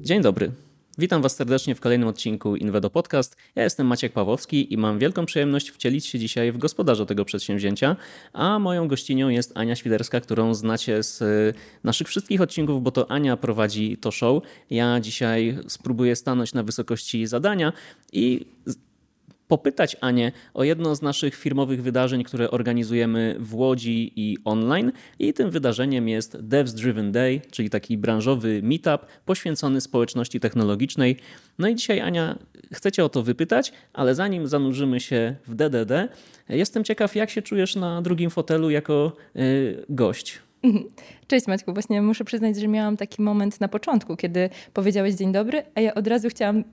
Dzień dobry. Witam Was serdecznie w kolejnym odcinku Inwedo Podcast. Ja jestem Maciek Pawłowski i mam wielką przyjemność wcielić się dzisiaj w gospodarza tego przedsięwzięcia, a moją gościnią jest Ania Świderska, którą znacie z y, naszych wszystkich odcinków, bo to Ania prowadzi to show. Ja dzisiaj spróbuję stanąć na wysokości zadania i popytać Anię o jedno z naszych firmowych wydarzeń, które organizujemy w Łodzi i online. I tym wydarzeniem jest Devs Driven Day, czyli taki branżowy meetup poświęcony społeczności technologicznej. No i dzisiaj Ania, chcecie o to wypytać, ale zanim zanurzymy się w DDD, jestem ciekaw, jak się czujesz na drugim fotelu jako yy, gość. Cześć Maćku, właśnie muszę przyznać, że miałam taki moment na początku, kiedy powiedziałeś dzień dobry, a ja od razu chciałam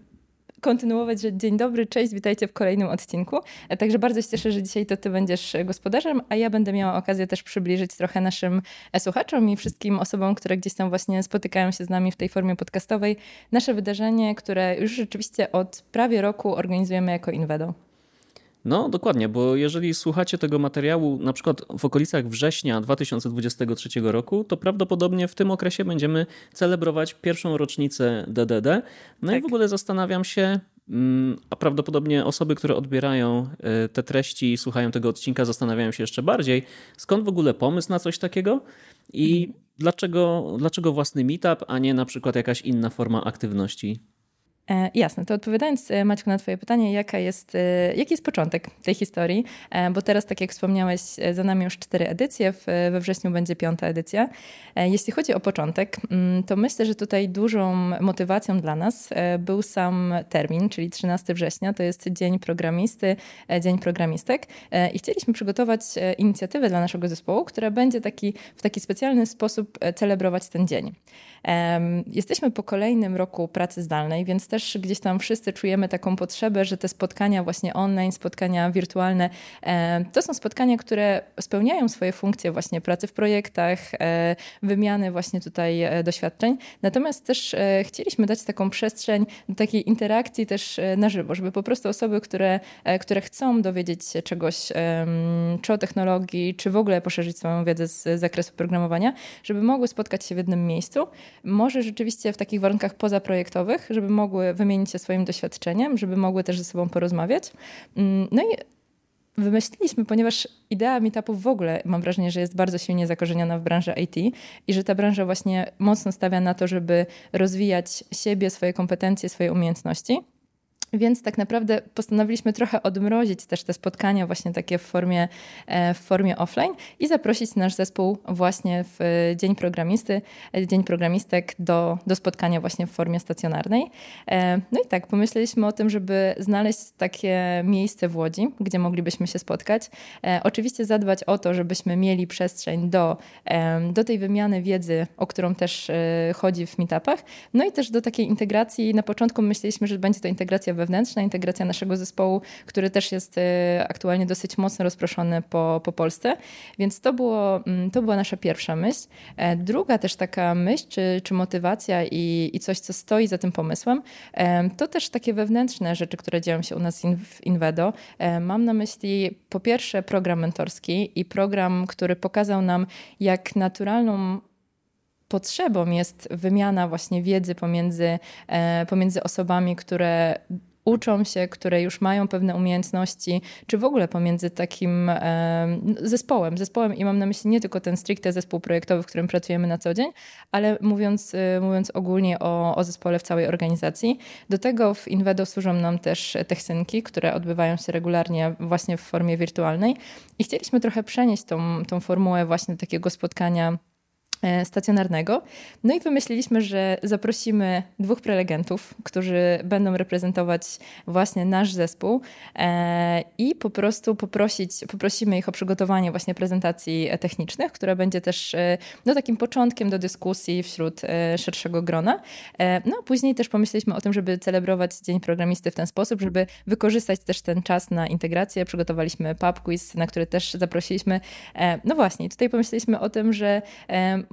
kontynuować, że dzień dobry, cześć, witajcie w kolejnym odcinku. E, także bardzo się cieszę, że dzisiaj to ty będziesz gospodarzem, a ja będę miała okazję też przybliżyć trochę naszym e, słuchaczom i wszystkim osobom, które gdzieś tam właśnie spotykają się z nami w tej formie podcastowej, nasze wydarzenie, które już rzeczywiście od prawie roku organizujemy jako Invedo. No, dokładnie, bo jeżeli słuchacie tego materiału na przykład w okolicach września 2023 roku, to prawdopodobnie w tym okresie będziemy celebrować pierwszą rocznicę DDD. No tak. i w ogóle zastanawiam się, mm, a prawdopodobnie osoby, które odbierają e, te treści i słuchają tego odcinka, zastanawiają się jeszcze bardziej, skąd w ogóle pomysł na coś takiego i mhm. dlaczego, dlaczego własny meetup, a nie na przykład jakaś inna forma aktywności jasne, to odpowiadając e, Maćku na twoje pytanie, jaka jest, e, jaki jest początek tej historii, e, bo teraz tak jak wspomniałeś, e, za nami już cztery edycje, we wrześniu będzie piąta edycja. E, jeśli chodzi o początek, mm, to myślę, że tutaj dużą motywacją dla nas był sam termin, czyli 13 września, to jest Dzień Programisty, Dzień Programistek i chcieliśmy przygotować inicjatywę dla naszego zespołu, która będzie taki, w taki specjalny sposób celebrować ten dzień. Jesteśmy po kolejnym roku pracy zdalnej, więc też gdzieś tam wszyscy czujemy taką potrzebę, że te spotkania właśnie online, spotkania wirtualne, to są spotkania, które spełniają swoje funkcje właśnie pracy w projektach, e, wymiany właśnie tutaj e, doświadczeń. Natomiast też e, chcieliśmy dać taką przestrzeń do takiej interakcji też na żywo, żeby po prostu osoby, które, które chcą dowiedzieć się czegoś, czy o technologii, czy w ogóle poszerzyć swoją wiedzę z zakresu programowania, żeby mogły spotkać się w jednym miejscu, może rzeczywiście w takich warunkach pozaprojektowych, żeby mogły wymienić się swoim doświadczeniem, żeby mogły też ze sobą porozmawiać. Mm, no i wymyśliliśmy, ponieważ idea meetupów w ogóle mam wrażenie, że jest bardzo silnie zakorzeniona w branży IT i że ta branża właśnie mocno stawia na to, żeby rozwijać siebie, swoje kompetencje, swoje umiejętności. Więc tak naprawdę postanowiliśmy trochę odmrozić też te spotkania właśnie takie w formie, e, w formie offline i zaprosić nasz zespół właśnie w Dzień Programisty, e, Dzień Programistek do, do spotkania właśnie w formie stacjonarnej. E, no i tak, pomyśleliśmy o tym, żeby znaleźć takie miejsce w Łodzi, gdzie moglibyśmy się spotkać. Oczywiście zadbać o to, żebyśmy mieli przestrzeń do, do tej wymiany wiedzy, o którą też chodzi w meetupach, no i też do takiej integracji. Na początku myśleliśmy, że będzie to integracja wewnętrzna, integracja naszego zespołu, który też jest y, aktualnie dosyć mocno rozproszony po, po Polsce. Więc to, było, mm, to była nasza pierwsza myśl. E, druga też taka myśl, czy, czy motywacja i, i coś, co stoi za tym pomysłem, e, to też takie wewnętrzne rzeczy, które dzieją się u nas w Invedo. E, mam na myśli po pierwsze program mentorski i program, który pokazał nam, jak naturalną potrzebą jest wymiana właśnie wiedzy pomiędzy, pomiędzy osobami, które uczą się, które już mają pewne umiejętności, czy w ogóle pomiędzy takim zespołem. Zespołem i mam na myśli nie tylko ten stricte zespół projektowy, w którym pracujemy na co dzień, ale mówiąc, e, mówiąc ogólnie o, o zespole w całej organizacji. Do tego w Invedo służą nam też techsynki, które odbywają się regularnie właśnie w formie wirtualnej i chcieliśmy trochę przenieść tą, tą formułę właśnie takiego spotkania stacjonarnego. No i wymyśliliśmy, że zaprosimy dwóch prelegentów, którzy będą reprezentować właśnie nasz zespół e, i po prostu poprosić, poprosimy ich o przygotowanie właśnie prezentacji technicznych, która będzie też e, no, takim początkiem do dyskusji wśród szerszego grona. No później też pomyśleliśmy o tym, żeby celebrować Dzień Programisty w ten sposób, żeby wykorzystać też ten czas na integrację. Przygotowaliśmy pub quiz, na który też zaprosiliśmy. No właśnie, tutaj pomyśleliśmy o tym, że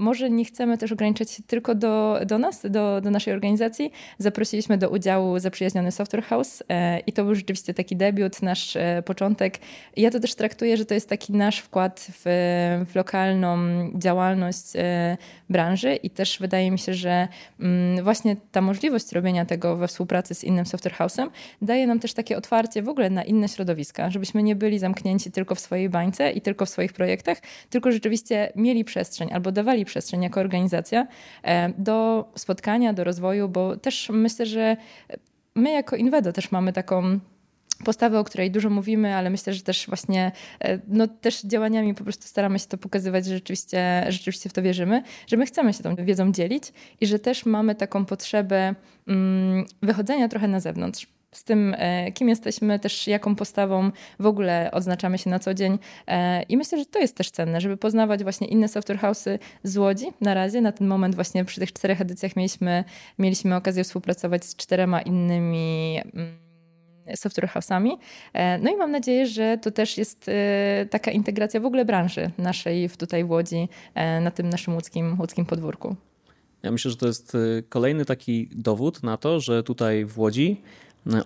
może nie chcemy też ograniczać się tylko do, do nas, do, do naszej organizacji. Zaprosiliśmy do udziału zaprzyjaźniony Software House i to był rzeczywiście taki debiut, nasz początek. Ja to też traktuję, że to jest taki nasz wkład w, w lokalną działalność branży i też wydaje mi się, że mm, właśnie ta możliwość robienia tego we współpracy z innym Software House'em daje nam też takie otwarcie w ogóle na inne środowiska, żebyśmy nie byli zamknięci tylko w swojej bańce i tylko w swoich projektach, tylko rzeczywiście mieli przestrzeń albo dawali przestrzeń jako organizacja e, do spotkania, do rozwoju, bo też myślę, że my jako Inwedo też mamy taką postawę, o której dużo mówimy, ale myślę, że też właśnie e, no, też działaniami po prostu staramy się to pokazywać, że rzeczywiście, rzeczywiście w to wierzymy, że my chcemy się tą wiedzą dzielić i że też mamy taką potrzebę mm, wychodzenia trochę na zewnątrz z tym, e, kim jesteśmy, też jaką postawą w ogóle odznaczamy się na co dzień. E, I myślę, że to jest też cenne, żeby poznawać właśnie inne software house'y z Łodzi na razie. Na ten moment właśnie przy tych czterech edycjach mieliśmy, mieliśmy okazję współpracować z czterema innymi mm, software house'ami. E, no i mam nadzieję, że to też jest taka integracja w ogóle branży naszej tutaj w Łodzi, na tym naszym łódzkim, łódzkim podwórku. Ja myślę, że to jest kolejny taki dowód na to, że tutaj w Łodzi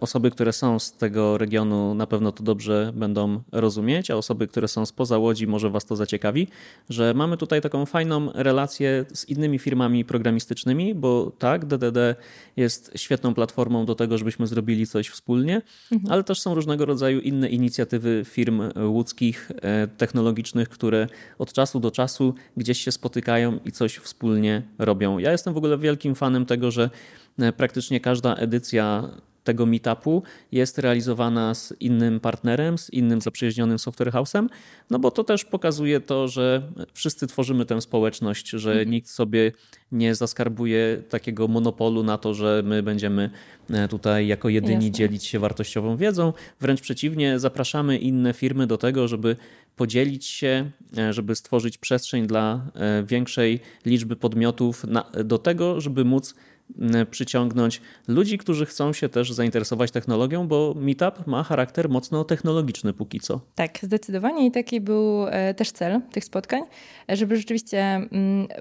Osoby, które są z tego regionu na pewno to dobrze będą rozumieć, a osoby, które są spoza Łodzi, może Was to zaciekawi, że mamy tutaj taką fajną relację z innymi firmami programistycznymi, bo tak, DDD jest świetną platformą do tego, żebyśmy zrobili coś wspólnie, mhm. ale też są różnego rodzaju inne inicjatywy firm łódzkich, e, technologicznych, które od czasu do czasu gdzieś się spotykają i coś wspólnie robią. Ja jestem w ogóle wielkim fanem tego, że e, praktycznie każda edycja tego meetupu jest realizowana z innym partnerem, z innym zaprzyjaźnionym software house'em, no bo to też pokazuje to, że wszyscy tworzymy tę społeczność, że mhm. nikt sobie nie zaskarbuje takiego monopolu na to, że my będziemy e, tutaj jako jedyni Jasne. dzielić się wartościową wiedzą. Wręcz przeciwnie, zapraszamy inne firmy do tego, żeby podzielić się, e, żeby stworzyć przestrzeń dla e, większej liczby podmiotów na, do tego, żeby móc przyciągnąć ludzi, którzy chcą się też zainteresować technologią, bo Meetup ma charakter mocno technologiczny póki co. Tak, zdecydowanie i taki był e, też cel tych spotkań, żeby rzeczywiście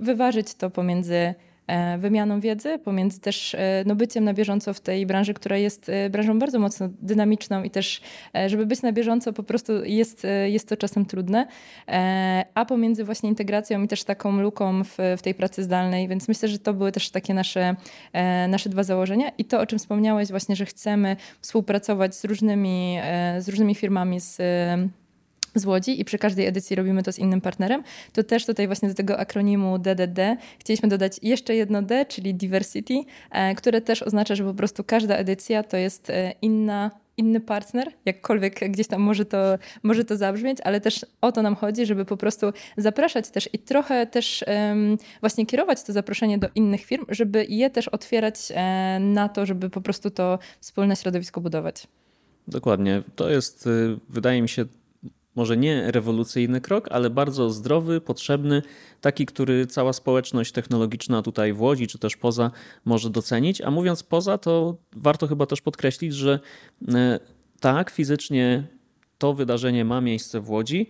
wyważyć to pomiędzy E, wymianą wiedzy, pomiędzy też e, no, byciem na bieżąco w tej branży, która jest e, branżą bardzo mocno dynamiczną i też, żeby być na bieżąco po prostu jest, jest to czasem trudne, a pomiędzy właśnie integracją i też taką luką w, w tej pracy zdalnej, więc myślę, że to były też takie nasze, nasze dwa założenia i to, o czym wspomniałeś właśnie, że chcemy współpracować z różnymi, z różnymi firmami z z Łodzi i przy każdej edycji robimy to z innym partnerem, to też tutaj właśnie do tego akronimu DDD chcieliśmy dodać jeszcze jedno D, czyli diversity, e, które też oznacza, że po prostu każda edycja to jest e, inna inny partner, jakkolwiek gdzieś tam może to, może to zabrzmieć, ale też o to nam chodzi, żeby po prostu zapraszać też i trochę też um, właśnie kierować to zaproszenie do innych firm, żeby je też otwierać e, na to, żeby po prostu to wspólne środowisko budować. Dokładnie. To jest, y, wydaje mi się, może nie rewolucyjny krok, ale bardzo zdrowy, potrzebny, taki, który cała społeczność technologiczna tutaj w Łodzi czy też poza może docenić. A mówiąc poza, to warto chyba też podkreślić, że e, tak, fizycznie to wydarzenie ma miejsce w Łodzi,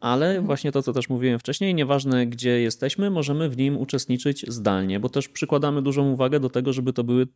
ale właśnie to, co też mówiłem wcześniej, nieważne gdzie jesteśmy, możemy w nim uczestniczyć zdalnie, bo też przykładamy dużą uwagę do tego, żeby to były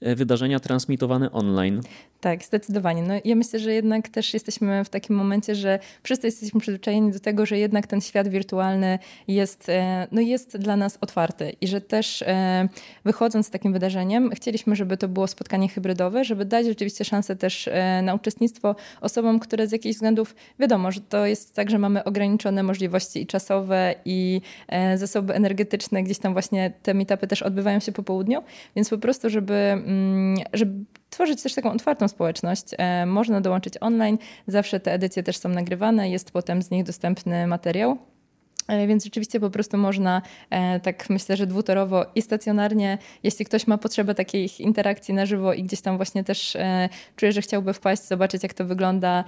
e, wydarzenia transmitowane online. Tak, zdecydowanie. No, ja myślę, że jednak też jesteśmy w takim momencie, że wszyscy jesteśmy przyzwyczajeni do tego, że jednak ten świat wirtualny jest, e, no, jest dla nas otwarty i że też e, wychodząc z takim wydarzeniem, chcieliśmy, żeby to było spotkanie hybrydowe, żeby dać rzeczywiście szansę też na uczestnictwo osobom, które z jakichś względów, wiadomo, że to jest tak, że mamy ograniczone możliwości i czasowe, i e, zasoby energetyczne. Gdzieś tam właśnie te meetupy też odbywają się po południu, więc po prostu, żeby, mm, żeby tworzyć też taką otwartą społeczność. E, można dołączyć online, zawsze te edycje też są nagrywane, jest potem z nich dostępny materiał. E, więc rzeczywiście po prostu można, tak myślę, że dwutorowo i stacjonarnie, jeśli ktoś ma potrzebę takiej interakcji na żywo i gdzieś tam właśnie też czuje, że chciałby wpaść, zobaczyć jak to wygląda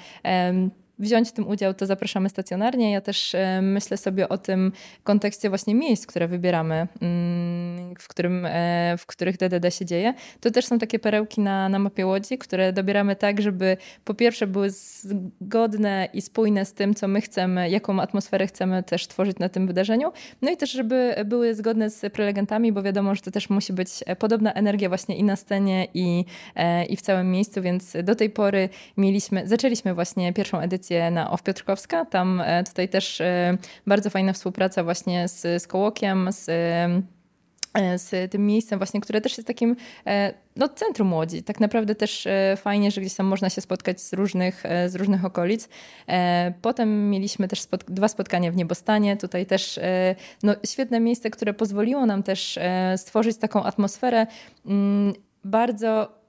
wziąć w tym udział, to zapraszamy stacjonarnie. Ja też myślę sobie o tym kontekście właśnie miejsc, które wybieramy, mm, w, którym, w których DDD się dzieje. To też są takie perełki na, na mapie Łodzi, które dobieramy tak, żeby po pierwsze były zgodne i spójne z tym, co my chcemy, jaką atmosferę chcemy też tworzyć na tym wydarzeniu. No i też, żeby były zgodne z prelegentami, bo wiadomo, że to też musi być podobna energia właśnie i na scenie, i, e, i w całym miejscu, więc do tej pory mieliśmy, zaczęliśmy właśnie pierwszą edycję na OFF Piotrkowska. Tam e, tutaj też e, bardzo fajna współpraca właśnie z, z Kołokiem, z z tym miejscem właśnie, które też jest takim no, centrum Łodzi. Tak naprawdę też fajnie, że gdzieś tam można się spotkać z różnych, z różnych okolic. Potem mieliśmy też spot dwa spotkania w Niebostanie. Tutaj też no, świetne miejsce, które pozwoliło nam też stworzyć taką atmosferę mm, bardzo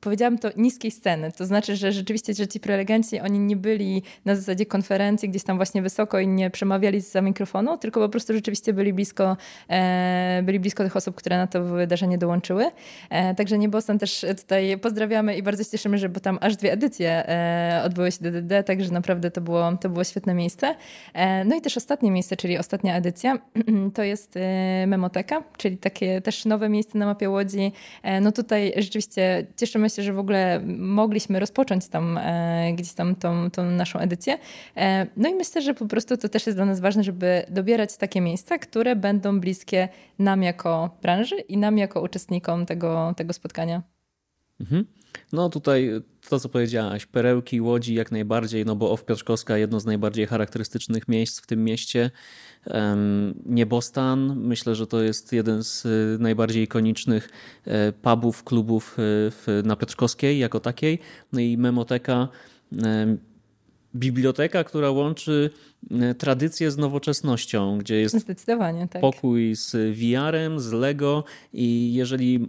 powiedziałam to niskiej sceny. To znaczy, że rzeczywiście, że ci prelegenci, oni nie byli na zasadzie konferencji gdzieś tam właśnie wysoko i nie przemawiali za mikrofonu, tylko po prostu rzeczywiście byli blisko, e, byli blisko tych osób, które na to wydarzenie dołączyły. E, także Niebostan też tutaj pozdrawiamy i bardzo się cieszymy, że bo tam aż dwie edycje e, odbyły się DDD, także naprawdę to było, to było świetne miejsce. E, no i też ostatnie miejsce, czyli ostatnia edycja, to jest e, Memoteka, czyli takie też nowe miejsce na mapie Łodzi. E, no tutaj rzeczywiście cieszymy się, że w ogóle mogliśmy rozpocząć tam e, gdzieś tam tą, tą naszą edycję. E, no i myślę, że po prostu to też jest dla nas ważne, żeby dobierać takie miejsca, które będą bliskie nam jako branży i nam jako uczestnikom tego, tego spotkania. Mhm. No tutaj to, co powiedziałaś, perełki Łodzi jak najbardziej, no bo Off Piotrkowska jedno z najbardziej charakterystycznych miejsc w tym mieście. Niebostan, myślę, że to jest jeden z y, najbardziej ikonicznych e, pubów, klubów y, na Piotrkowskiej jako takiej. No i Memoteka, biblioteka, która łączy e, tradycję z nowoczesnością, gdzie jest tak. pokój z VR-em, z Lego i jeżeli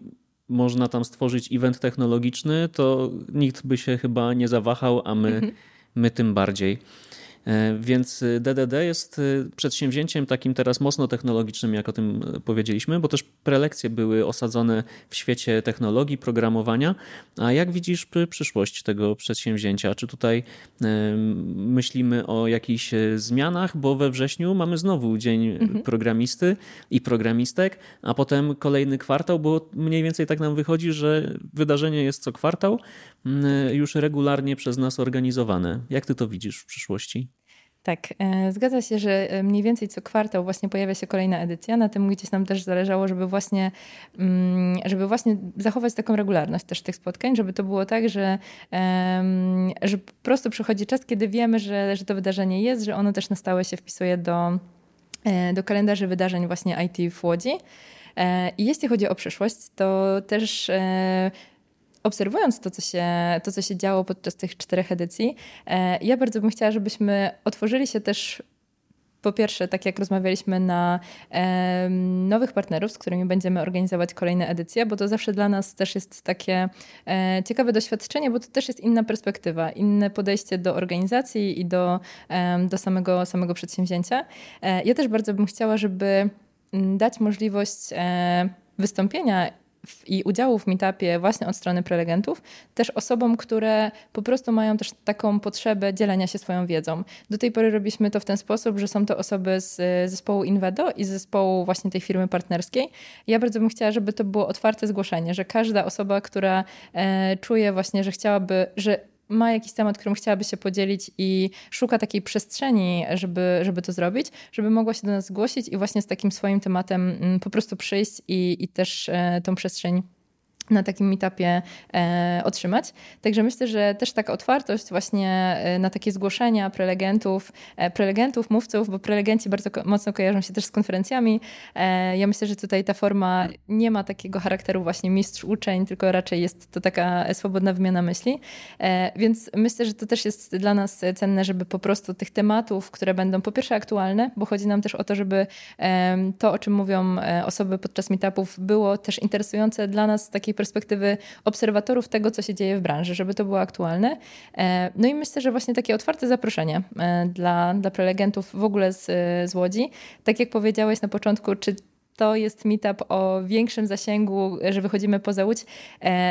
można tam stworzyć event technologiczny, to nikt by się chyba nie zawahał, a my, mhm. my tym bardziej. E, więc DDD e, jest e, przedsięwzięciem takim teraz mocno technologicznym, jak o tym powiedzieliśmy, bo też prelekcje były osadzone w świecie technologii, programowania. A jak widzisz przyszłość tego przedsięwzięcia? Czy tutaj myślimy o jakichś zmianach, bo we wrześniu mamy znowu Dzień mhm. Programisty i Programistek, a potem kolejny kwartał, bo mniej więcej tak nam wychodzi, że wydarzenie jest co kwartał już regularnie przez nas organizowane. Jak ty to widzisz w przyszłości? Tak, e, zgadza się, że e, mniej więcej co kwartał właśnie pojawia się kolejna edycja. Na tym gdzieś nam też zależało, żeby właśnie, mm, żeby właśnie zachować taką regularność też tych spotkań, żeby to było tak, że, że po prostu przychodzi czas, kiedy wiemy, że, że to wydarzenie jest, że ono też na stałe się wpisuje do, e, do kalendarzy wydarzeń właśnie IT w Łodzi. I jeśli chodzi o przyszłość, to też obserwując to co, się, to, co się działo podczas tych czterech edycji, e, ja bardzo bym chciała, żebyśmy otworzyli się też po pierwsze, tak jak rozmawialiśmy na e, nowych partnerów, z którymi będziemy organizować kolejne edycje, bo to zawsze dla nas też jest takie e, ciekawe doświadczenie, bo to też jest inna perspektywa, inne podejście do organizacji i do, e, do samego, samego przedsięwzięcia. E, ja też bardzo bym chciała, żeby dać możliwość e, wystąpienia i udziału w meetupie właśnie od strony prelegentów, też osobom, które po prostu mają też taką potrzebę dzielenia się swoją wiedzą. Do tej pory robiliśmy to w ten sposób, że są to osoby z zespołu Invedo i z zespołu właśnie tej firmy partnerskiej. Ja bardzo bym chciała, żeby to było otwarte zgłoszenie, że każda osoba, która e, czuje właśnie, że chciałaby, że ma jakiś temat, którym chciałaby się podzielić i szuka takiej przestrzeni, żeby, żeby to zrobić, żeby mogła się do nas zgłosić i właśnie z takim swoim tematem mm, po prostu przyjść i, i też e, tą przestrzeń na takim meetupie e, otrzymać. Także myślę, że też taka otwartość właśnie e, na takie zgłoszenia prelegentów, e, prelegentów, mówców, bo prelegenci bardzo mocno kojarzą się też z konferencjami. E, ja myślę, że tutaj ta forma nie ma takiego charakteru właśnie mistrz uczeń, tylko raczej jest to taka swobodna wymiana myśli. E, więc myślę, że to też jest dla nas cenne, żeby po prostu tych tematów, które będą po pierwsze aktualne, bo chodzi nam też o to, żeby to, o czym mówią e, osoby podczas meetupów, było też interesujące dla nas z takiej perspektywy obserwatorów tego, co się dzieje w branży, żeby to było aktualne. E, no i myślę, że właśnie takie otwarte zaproszenie e, dla, dla prelegentów w ogóle z, z Łodzi. Tak jak powiedziałeś na początku, czy to jest meetup o większym zasięgu, że wychodzimy poza Łódź.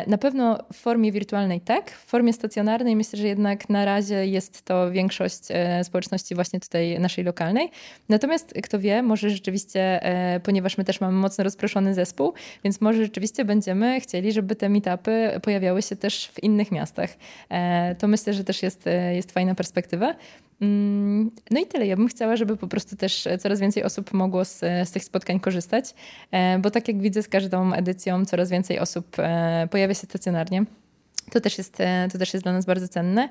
Na pewno w formie wirtualnej tak, w formie stacjonarnej myślę, że jednak na razie jest to większość społeczności właśnie tutaj naszej lokalnej. Natomiast kto wie, może rzeczywiście, ponieważ my też mamy mocno rozproszony zespół, więc może rzeczywiście będziemy chcieli, żeby te meetupy pojawiały się też w innych miastach. To myślę, że też jest, jest fajna perspektywa. Mm, no i tyle. Ja bym chciała, żeby po prostu też coraz więcej osób mogło z, z tych spotkań korzystać, e, bo tak jak widzę z każdą edycją, coraz więcej osób e, pojawia się stacjonarnie. To też jest, e, to też jest dla nas bardzo cenne.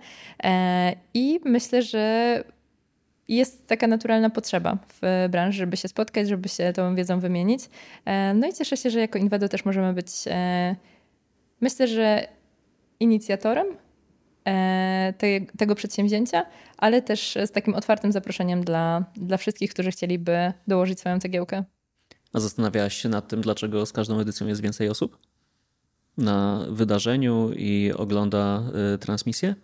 I myślę, że jest taka naturalna potrzeba w branży, żeby się spotkać, żeby się tą wiedzą wymienić. No i cieszę się, że jako Inwedo też możemy być, myślę, że inicjatorem te, tego przedsięwzięcia, ale też z takim otwartym zaproszeniem dla, dla wszystkich, którzy chcieliby dołożyć swoją cegiełkę. A zastanawiałaś się nad tym, dlaczego z każdą edycją jest więcej osób na wydarzeniu i ogląda y, transmisję?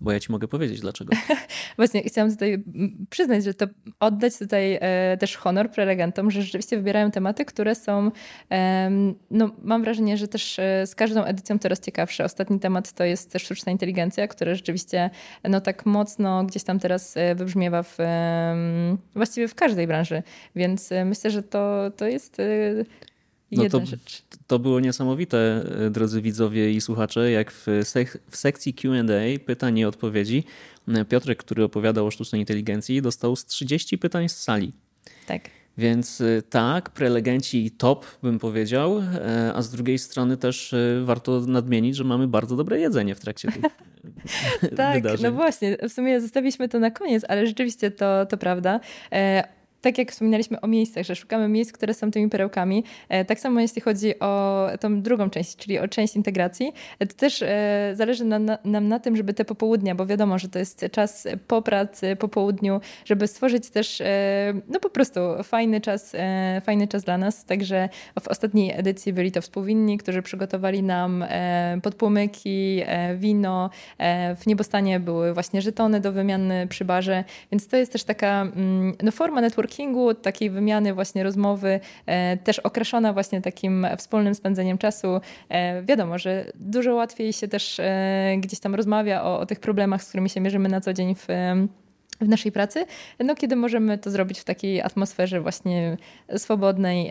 Bo ja ci mogę powiedzieć dlaczego. Właśnie chciałam tutaj przyznać, że to oddać tutaj e, też honor prelegentom, że rzeczywiście wybierają tematy, które są, e, no mam wrażenie, że też e, z każdą edycją coraz ciekawsze. Ostatni temat to jest też sztuczna inteligencja, która rzeczywiście no tak mocno gdzieś tam teraz e, wybrzmiewa w, właściwie w każdej branży, więc e, myślę, że to, to jest e, no to, rzecz. to było niesamowite, e, drodzy widzowie i słuchacze, jak w, sek w sekcji QA pytań i odpowiedzi e, Piotrek, który opowiadał o sztucznej inteligencji, dostał z 30 pytań z sali. Tak. Więc e, tak, prelegenci top bym powiedział, a z drugiej strony też warto nadmienić, że mamy bardzo dobre jedzenie w trakcie tych Tak, wydarzeń. no właśnie, w sumie zostawiliśmy to na koniec, ale rzeczywiście to, to prawda tak jak wspominaliśmy o miejscach, że szukamy miejsc, które są tymi perełkami, e, tak samo jeśli chodzi o tą drugą część, czyli o część integracji, e, to też e, zależy nam na, na tym, żeby te popołudnia, bo wiadomo, że to jest czas po pracy, po południu, żeby stworzyć też no po prostu fajny czas, fajny czas dla nas. Także w ostatniej edycji byli to współwinni, którzy przygotowali nam podpłomyki, wino. W niebostanie były właśnie żetony do wymiany przy barze, więc to jest też taka mm, no, forma networkingu, networkingu, takiej wymiany właśnie rozmowy, e, też określona właśnie takim wspólnym spędzeniem czasu. E, wiadomo, że dużo łatwiej się też e, gdzieś tam rozmawia o, o tych problemach, z którymi się mierzymy na co dzień w w naszej pracy, no kiedy możemy to zrobić w takiej atmosferze właśnie swobodnej.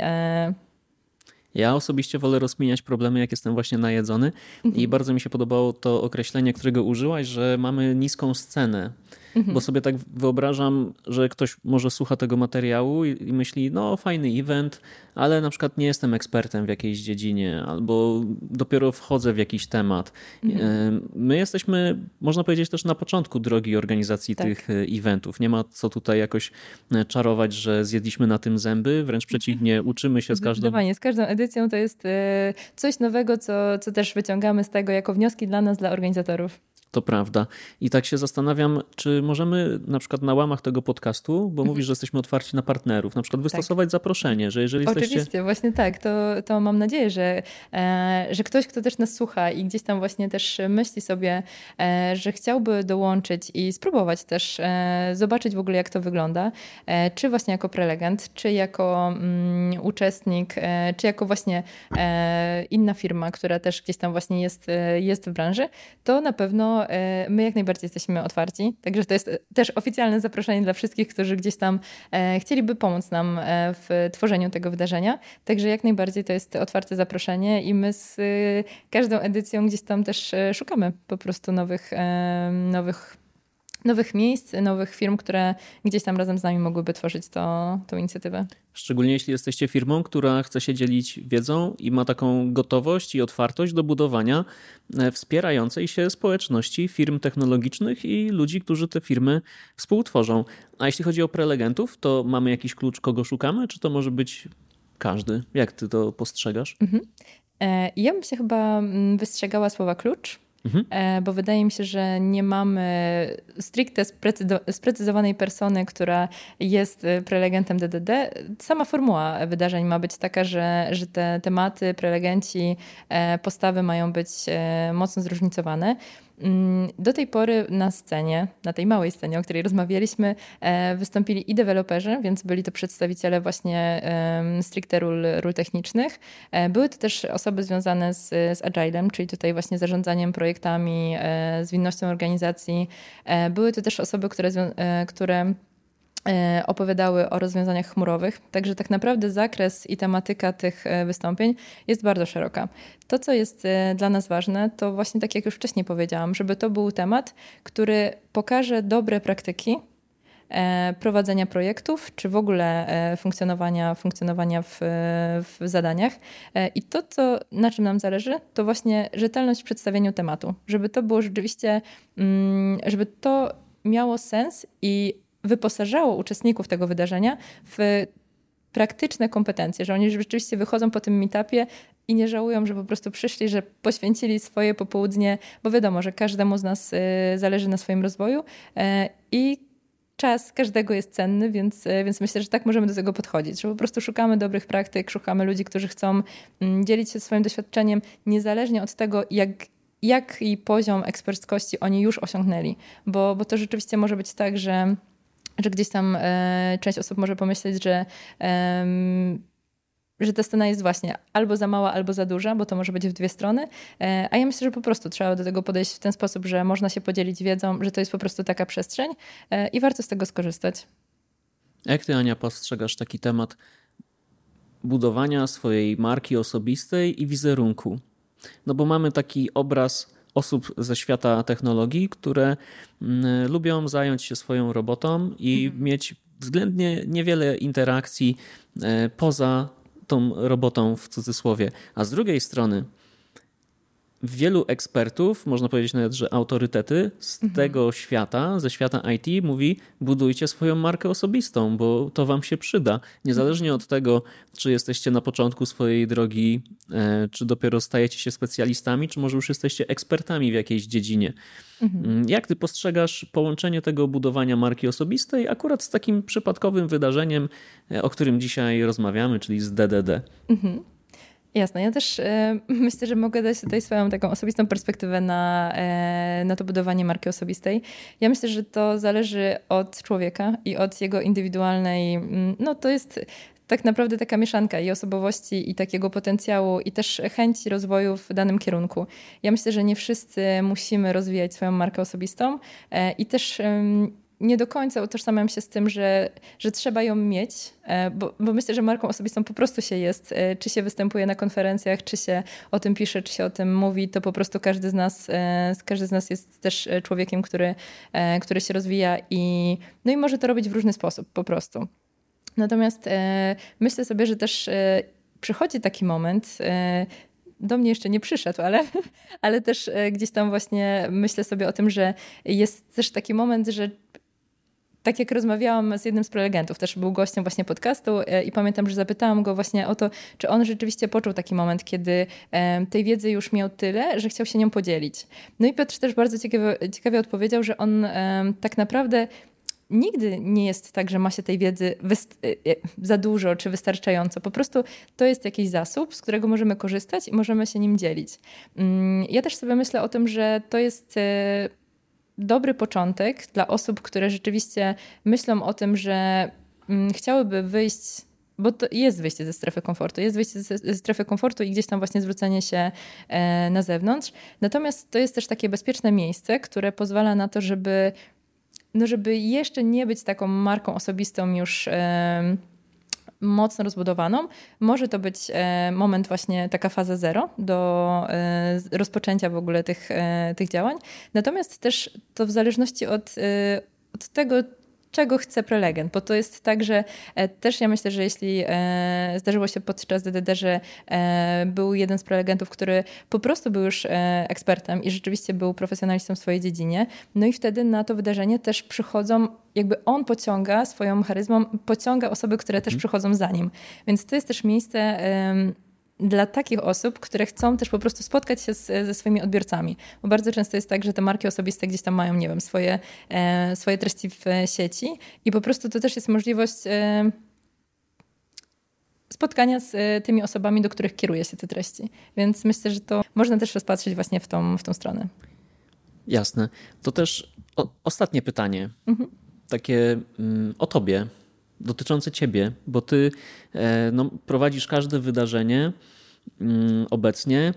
Ja osobiście wolę rozkminiać problemy, jak jestem właśnie najedzony mhm. i bardzo mi się podobało to określenie, którego użyłaś, że mamy niską scenę. Mhm. Bo sobie tak wyobrażam, że ktoś może słucha tego materiału i, i, myśli, no fajny event, ale na przykład nie jestem ekspertem w jakiejś dziedzinie albo dopiero wchodzę w jakiś temat. Mhm. My jesteśmy, można powiedzieć, też na początku drogi organizacji tak. tych e, eventów. Nie ma co tutaj jakoś e, czarować, że zjedliśmy na tym zęby, wręcz przeciwnie, uczymy się z każdą... Zdecydowanie, z każdą edycją to jest e, coś nowego, co, co też wyciągamy z tego jako wnioski dla nas, dla organizatorów. To prawda. I tak się zastanawiam, czy możemy na przykład na łamach tego podcastu, bo mówisz, że jesteśmy otwarci na partnerów, na przykład wystosować tak. zaproszenie, że jeżeli Oczywiście, jesteście... właśnie tak. To, to mam nadzieję, że, e, że ktoś, kto też nas słucha i gdzieś tam właśnie też myśli sobie, e, że chciałby dołączyć i spróbować też e, zobaczyć w ogóle, jak to wygląda, czy właśnie jako prelegent, czy jako mm, uczestnik, czy jako właśnie inna firma, która też gdzieś tam właśnie jest, jest w branży, to na pewno E, my jak najbardziej jesteśmy otwarci. Także to jest też oficjalne zaproszenie dla wszystkich, którzy gdzieś tam e, chcieliby pomóc nam e, w tworzeniu tego wydarzenia. Także jak najbardziej to jest otwarte zaproszenie i my z każdą edycją gdzieś tam też szukamy po prostu nowych, nowych nowych miejsc, nowych firm, które gdzieś tam razem z nami mogłyby tworzyć to, tą inicjatywę. Szczególnie jeśli jesteście firmą, która chce się dzielić wiedzą i ma taką gotowość i otwartość do budowania e, wspierającej się społeczności firm technologicznych i ludzi, którzy te firmy współtworzą. A jeśli chodzi o prelegentów, to mamy jakiś klucz, kogo szukamy, czy to może być każdy? Jak ty to postrzegasz? Mhm. E, ja bym się chyba mm, wystrzegała słowa klucz Mhm. E, bo wydaje mi się, że nie mamy stricte sprecyzowanej persony, która jest e, prelegentem DDD. Sama formuła wydarzeń ma być taka, że, że te tematy, prelegenci, e, postawy mają być mocno zróżnicowane. Mm, do tej pory na scenie, na tej małej scenie, o której rozmawialiśmy, e, wystąpili i deweloperzy, więc byli to przedstawiciele właśnie stricte ról, ról technicznych. E, były to też osoby związane z, z Agilem, czyli tutaj właśnie zarządzaniem projektami, e, zwinnością organizacji. Były to też osoby, które, które opowiadały o rozwiązaniach chmurowych. Także tak naprawdę zakres i tematyka tych e, wystąpień jest bardzo szeroka. To, co jest e, dla nas ważne, to właśnie tak jak już wcześniej powiedziałam, żeby to był temat, który pokaże dobre praktyki prowadzenia projektów, czy w ogóle funkcjonowania, funkcjonowania w, w zadaniach. I to, co, na czym nam zależy, to właśnie rzetelność w przedstawieniu tematu. Żeby to było rzeczywiście, mm, żeby to miało sens i wyposażało uczestników tego wydarzenia w praktyczne kompetencje, że oni rzeczywiście wychodzą po tym meetupie i nie żałują, że po prostu przyszli, że poświęcili swoje popołudnie, bo wiadomo, że każdemu z nas y, zależy na swoim rozwoju y, i czas każdego jest cenny, więc, y, więc myślę, że tak możemy do tego podchodzić, że po prostu szukamy dobrych praktyk, szukamy ludzi, którzy chcą mm, dzielić się swoim doświadczeniem, niezależnie od tego, jak jaki poziom eksperckości oni już osiągnęli, bo, bo to rzeczywiście może być tak, że że gdzieś tam e, część osób może pomyśleć, że, e, że ta scena jest właśnie albo za mała, albo za duża, bo to może być w dwie strony. E, a ja myślę, że po prostu trzeba do tego podejść w ten sposób, że można się podzielić wiedzą, że to jest po prostu taka przestrzeń e, i warto z tego skorzystać. Jak ty, Ania, postrzegasz taki temat budowania swojej marki osobistej i wizerunku? No bo mamy taki obraz osób ze świata technologii, które mm, lubią zająć się swoją robotą i mhm. mieć względnie niewiele interakcji e, poza tą robotą w cudzysłowie. A z drugiej strony wielu ekspertów, można powiedzieć nawet, że autorytety z mhm. tego świata, ze świata IT mówi budujcie swoją markę osobistą, bo to wam się przyda. Niezależnie od tego, czy jesteście na początku swojej drogi, e, czy dopiero stajecie się specjalistami, czy może już jesteście ekspertami w jakiejś dziedzinie. Mhm. Mm, jak ty postrzegasz połączenie tego budowania marki osobistej akurat z takim przypadkowym wydarzeniem, e, o którym dzisiaj rozmawiamy, czyli z DDD? Mhm. Jasne, ja też e, myślę, że mogę dać tutaj swoją taką osobistą perspektywę na, e, na to budowanie marki osobistej. Ja myślę, że to zależy od człowieka i od jego indywidualnej, mm, no to jest tak naprawdę taka mieszanka i osobowości, i takiego potencjału, i też chęci rozwoju w danym kierunku. Ja myślę, że nie wszyscy musimy rozwijać swoją markę osobistą e, i też nie do końca utożsamiam się z tym, że, że trzeba ją mieć, e, bo, bo, myślę, że marką osobistą po prostu się jest. E, czy się występuje na konferencjach, czy się o tym pisze, czy się o tym mówi, to po prostu każdy z nas, e, każdy z nas jest też człowiekiem, który, który się rozwija i, no i może to robić w różny sposób po prostu. Natomiast myślę sobie, że też przychodzi taki moment, do mnie jeszcze nie przyszedł, ale, ale też gdzieś tam właśnie myślę sobie o tym, że jest też taki moment, że tak jak rozmawiałam z jednym z prelegentów, też był gościem właśnie podcastu e, i pamiętam, że zapytałam go właśnie o to, czy on rzeczywiście poczuł taki moment, kiedy tej wiedzy już miał tyle, że chciał się nią podzielić. No i Piotr też bardzo ciekawie, ciekawie odpowiedział, że on tak naprawdę nigdy nie jest tak, że ma się tej wiedzy e, e, za dużo czy wystarczająco. Po prostu to jest jakiś zasób, z którego możemy korzystać i możemy się nim dzielić. Mm, ja też sobie myślę o tym, że to jest dobry początek dla osób, które rzeczywiście myślą o tym, że mm, chciałyby wyjść bo to jest wyjście ze strefy komfortu, jest wyjście ze strefy komfortu i gdzieś tam właśnie zwrócenie się e, na zewnątrz. Natomiast to jest też takie bezpieczne miejsce, które pozwala na to, żeby, no żeby jeszcze nie być taką marką osobistą już mocno rozbudowaną. Może to być e, moment właśnie taka faza zero do e, rozpoczęcia w ogóle tych, e, tych działań. Natomiast też to w zależności od, od tego, czego chce prelegent, bo to jest tak, że e, też ja myślę, że jeśli e, zdarzyło się podczas DDD, że e, był jeden z prelegentów, który po prostu był już ekspertem i rzeczywiście był profesjonalistą w swojej dziedzinie, no i wtedy na to wydarzenie też przychodzą jakby on pociąga swoją charyzmą, pociąga osoby, które też mhm. przychodzą za nim. Więc to jest też miejsce dla takich osób, które chcą też po prostu spotkać się z, ze swoimi odbiorcami. Bo bardzo często jest tak, że te marki osobiste gdzieś tam mają, nie wiem, swoje, e, swoje treści w sieci i po prostu to też jest możliwość e, spotkania z e, tymi osobami, do których kieruje się te treści. Więc myślę, że to można też rozpatrzeć właśnie w tą, w tą stronę. Jasne. To też o, ostatnie pytanie. Mhm. Takie mm, o tobie, dotyczące ciebie, bo ty e, no, prowadzisz każde wydarzenie mm, obecnie.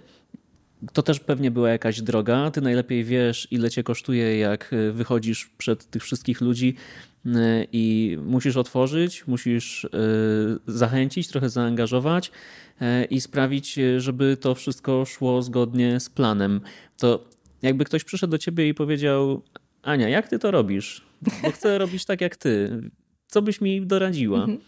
To też pewnie była jakaś droga. Ty najlepiej wiesz, ile cię kosztuje, jak e, wychodzisz przed tych wszystkich ludzi e, i musisz otworzyć, musisz zachęcić, trochę zaangażować i sprawić, żeby to wszystko szło zgodnie z planem. To jakby ktoś przyszedł do ciebie i powiedział: Ania, jak ty to robisz? Bo chcę robić tak jak ty. Co byś mi doradziła? Mhm.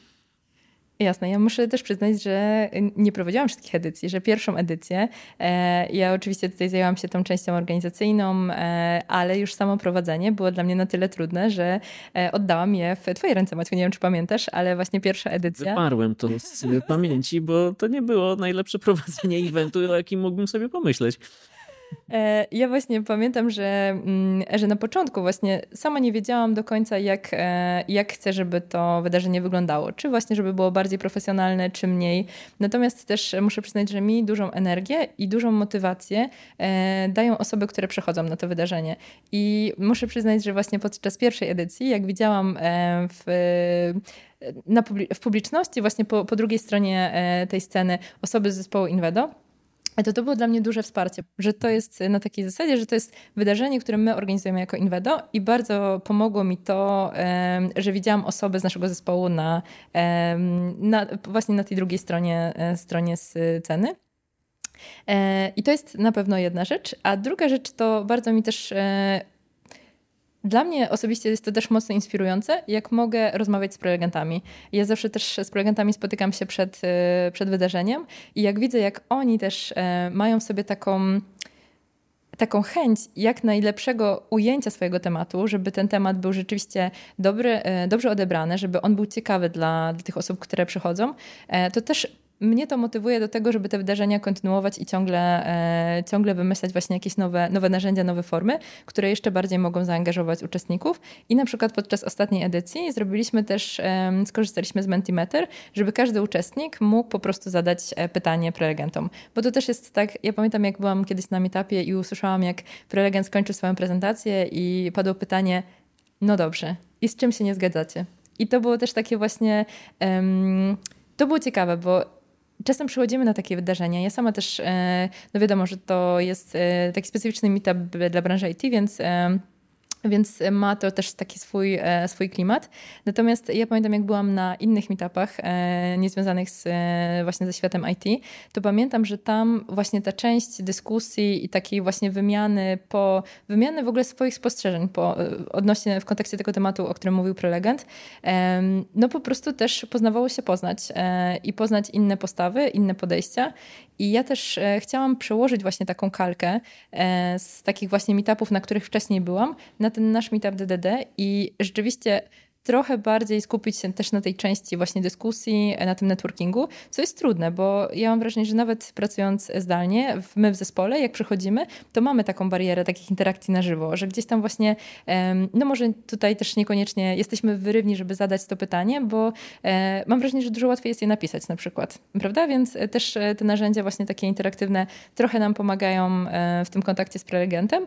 Jasne, ja muszę też przyznać, że nie prowadziłam wszystkich edycji, że pierwszą edycję, e, ja oczywiście tutaj zajęłam się tą częścią organizacyjną, e, ale już samo prowadzenie było dla mnie na tyle trudne, że e, oddałam je w twoje ręce, Maciu, nie wiem czy pamiętasz, ale właśnie pierwsza edycja. Wyparłem to z pamięci, bo to nie było najlepsze prowadzenie eventu, o jakim mógłbym sobie pomyśleć. E, ja właśnie pamiętam, że, mm, że na początku właśnie sama nie wiedziałam do końca, jak, e, jak chcę, żeby to wydarzenie wyglądało. Czy właśnie, żeby było bardziej profesjonalne, czy mniej. Natomiast też muszę przyznać, że mi dużą energię i dużą motywację e, dają osoby, które przychodzą na to wydarzenie. I muszę przyznać, że właśnie podczas pierwszej edycji, jak widziałam w na, w publiczności, właśnie po, po drugiej stronie tej sceny osoby z zespołu Invedo, to to było dla mnie duże wsparcie, że to jest na takiej zasadzie, że to jest wydarzenie, które my organizujemy jako Invedo i bardzo pomogło mi to, że widziałam osoby z naszego zespołu na, na właśnie na tej drugiej stronie, e, stronie sceny. E, I to jest na pewno jedna rzecz. A druga rzecz to bardzo mi też e, dla mnie osobiście jest to też mocno inspirujące, jak mogę rozmawiać z prelegentami. Ja zawsze też z prelegentami spotykam się przed, e, przed wydarzeniem i jak widzę, jak oni też e, mają w sobie taką taką chęć jak najlepszego ujęcia swojego tematu, żeby ten temat był rzeczywiście dobry, e, dobrze odebrany, żeby on był ciekawy dla, dla tych osób, które przychodzą, to też mnie to motywuje do tego, żeby te wydarzenia kontynuować i ciągle, e, ciągle wymyślać właśnie jakieś nowe, nowe narzędzia, nowe formy, które jeszcze bardziej mogą zaangażować uczestników. I na przykład podczas ostatniej edycji zrobiliśmy też, e, skorzystaliśmy z Mentimeter, żeby każdy uczestnik mógł po prostu zadać e, pytanie prelegentom. Bo to też jest tak, ja pamiętam jak byłam kiedyś na meetupie i usłyszałam jak prelegent skończył swoją prezentację i padło pytanie, no dobrze, i z czym się nie zgadzacie? I to było też takie właśnie... Um, to było ciekawe, bo Czasem przychodzimy na takie wydarzenia. Ja sama też, e, no wiadomo, że to jest e, taki specyficzny meetup dla branży IT, więc e, więc ma to też taki swój, e, swój klimat. Natomiast ja pamiętam, jak byłam na innych meetupach e, niezwiązanych z, e, właśnie ze światem IT, to pamiętam, że tam właśnie ta część dyskusji i takiej właśnie wymiany po, wymiany w ogóle swoich spostrzeżeń po, odnośnie w kontekście tego tematu, o którym mówił prelegent, no po prostu też poznawało się poznać i poznać inne postawy, inne podejścia i ja też e, chciałam przełożyć właśnie taką kalkę e, z takich właśnie meetupów, na których wcześniej byłam, na ten nasz meetup DDD i rzeczywiście trochę bardziej skupić się też na tej części właśnie dyskusji, na tym networkingu, co jest trudne, bo ja mam wrażenie, że nawet pracując zdalnie, my w zespole, jak przychodzimy, to mamy taką barierę takich interakcji na żywo, że gdzieś tam właśnie, no może tutaj też niekoniecznie jesteśmy wyrywni, żeby zadać to pytanie, bo e, mam wrażenie, że dużo łatwiej jest je napisać na przykład, prawda? Więc e, też e, te narzędzia właśnie takie interaktywne trochę nam pomagają w tym kontakcie z prelegentem.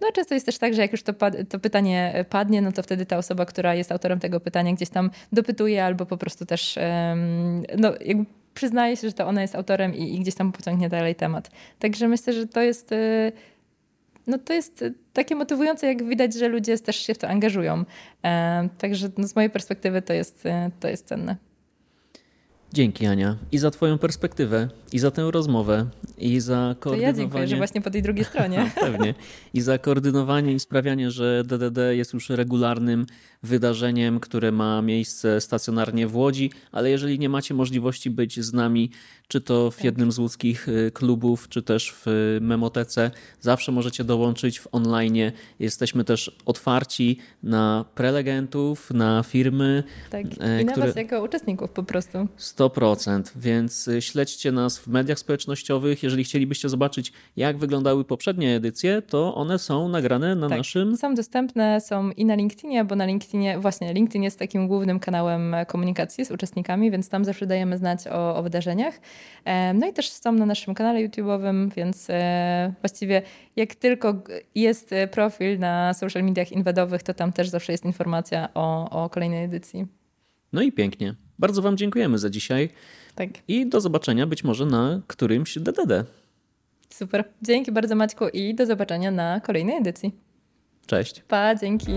No często jest też tak, że jak już to, to pytanie padnie, no to wtedy ta osoba, która jest autorem tego pytania gdzieś tam dopytuje albo po prostu też no, jakby przyznaje się, że to ona jest autorem i, i gdzieś tam pociągnie dalej temat. Także myślę, że to jest y, no to jest takie motywujące, jak widać, że ludzie też się w to angażują. Także no z mojej perspektywy to jest, y, to jest cenne. Dzięki Ania i za Twoją perspektywę, i za tę rozmowę, i za koordynowanie. To ja dziękuję, że właśnie po tej drugiej stronie. Pewnie. I za koordynowanie i sprawianie, że DDD jest już regularnym wydarzeniem, które ma miejsce stacjonarnie w Łodzi, ale jeżeli nie macie możliwości być z nami, czy to w tak. jednym z łódzkich y, klubów, czy też w Memotece, zawsze możecie dołączyć w online. Jesteśmy też otwarci na prelegentów, na firmy. Tak, i na które... Was jako uczestników po prostu. 100%, więc y, śledźcie nas w mediach społecznościowych. Jeżeli chcielibyście zobaczyć, jak wyglądały poprzednie edycje, to one są nagrane na Tak, naszym. Są dostępne, są i na LinkedInie, bo na LinkedInie, właśnie LinkedIn jest takim głównym kanałem komunikacji z uczestnikami, więc tam zawsze dajemy znać o, o wydarzeniach. E, No i też są na naszym kanale YouTube'owym, więc e, właściwie jak tylko jest e, profil na social mediach inwedowych, to tam też zawsze jest informacja o, o kolejnej edycji. No i pięknie. Bardzo Wam dziękujemy za dzisiaj Tak, i do zobaczenia być może na którymś DDD. super. Dzięki bardzo Maćku i do zobaczenia na kolejnej edycji. Cześć. Pa, dzięki.